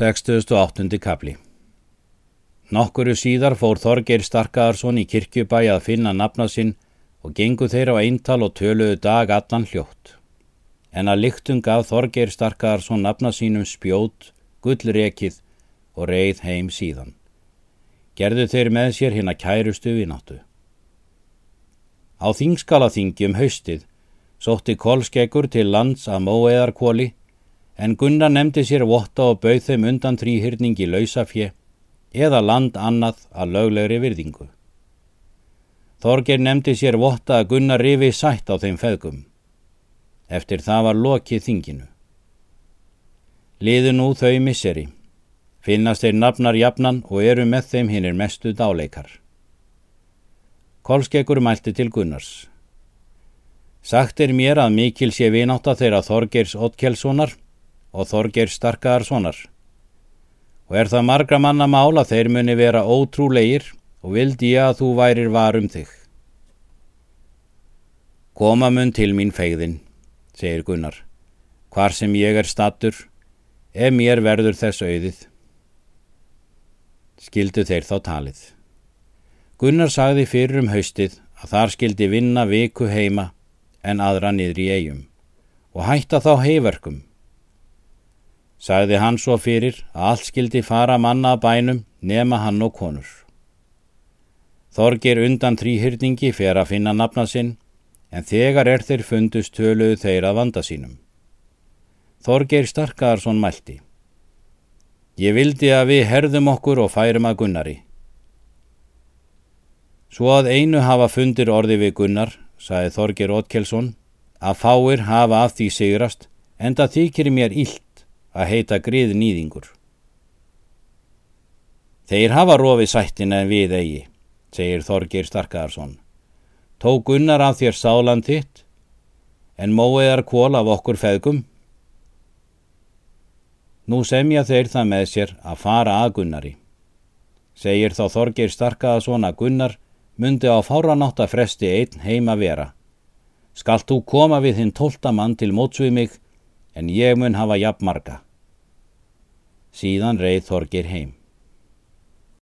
68. kapli Nokkuru síðar fór Þorgeir Starkaðarsson í kirkjubæi að finna nafna sinn og gengu þeir á eintal og töluðu dag allan hljótt. En að lyktum gaf Þorgeir Starkaðarsson nafna sínum spjót, gullrekið og reið heim síðan. Gerðu þeir með sér hinn að kærustu vináttu. Á þingskalaþingjum haustið sótti Kolskeggur til lands að móeðarkóli en Gunnar nefndi sér votta og bauð þeim undan þrýhyrningi lausafje eða land annað að löglegri virðingu. Þorger nefndi sér votta að Gunnar rifi sætt á þeim feðgum. Eftir það var lokið þinginu. Liðu nú þau misseri. Finnast þeir nafnar jafnan og eru með þeim hinnir mestu dáleikar. Kolskeggur mælti til Gunnars. Sagt er mér að mikil sé vináta þeirra Þorgers Otkelssonar og Þorger Starkaðarssonar. Og er það margra manna mála þeir muni vera ótrúleir og vildi ég að þú værir varum þig. Koma mun til mín fegðin, segir Gunnar. Hvar sem ég er stattur, ef mér verður þess auðið. Skildu þeir þá talið. Gunnar sagði fyrir um haustið að þar skildi vinna viku heima en aðra niður í eigum og hætta þá heiverkum sagði hann svo fyrir að allt skildi fara manna að bænum nema hann og konur. Þorgir undan tríhyrningi fer að finna nafna sinn, en þegar er þeir fundust töluðu þeir að vanda sínum. Þorgir Starkarsson mælti. Ég vildi að við herðum okkur og færum að Gunnari. Svo að einu hafa fundir orði við Gunnar, sagði Þorgir Ótkelsson, að fáir hafa af því sigrast, en það þykir mér illt að heita grið nýðingur. Þeir hafa rofið sættin en við eigi, segir Þorgir Starkaðarsson. Tók Gunnar af þér sálan þitt, en móiðar kól af okkur feðgum? Nú semja þeir það með sér að fara að Gunnari. Segir þá Þorgir Starkaðarsson að Gunnar myndi á fáranátt að fresti einn heima vera. Skalt þú koma við hinn tólta mann til mótsvið mig en ég mun hafa jafn marga. Síðan reið Þorgir heim.